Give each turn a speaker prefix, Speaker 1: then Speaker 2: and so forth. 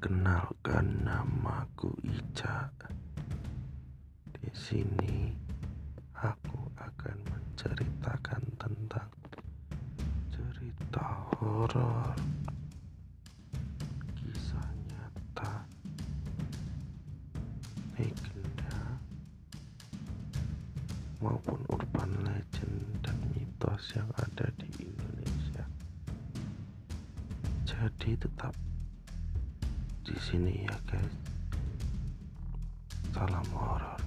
Speaker 1: Perkenalkan namaku Ica. Di sini aku akan menceritakan tentang cerita horor, kisah nyata, legenda, maupun urban legend dan mitos yang ada di Indonesia. Jadi tetap di sini ya guys. Salam horor.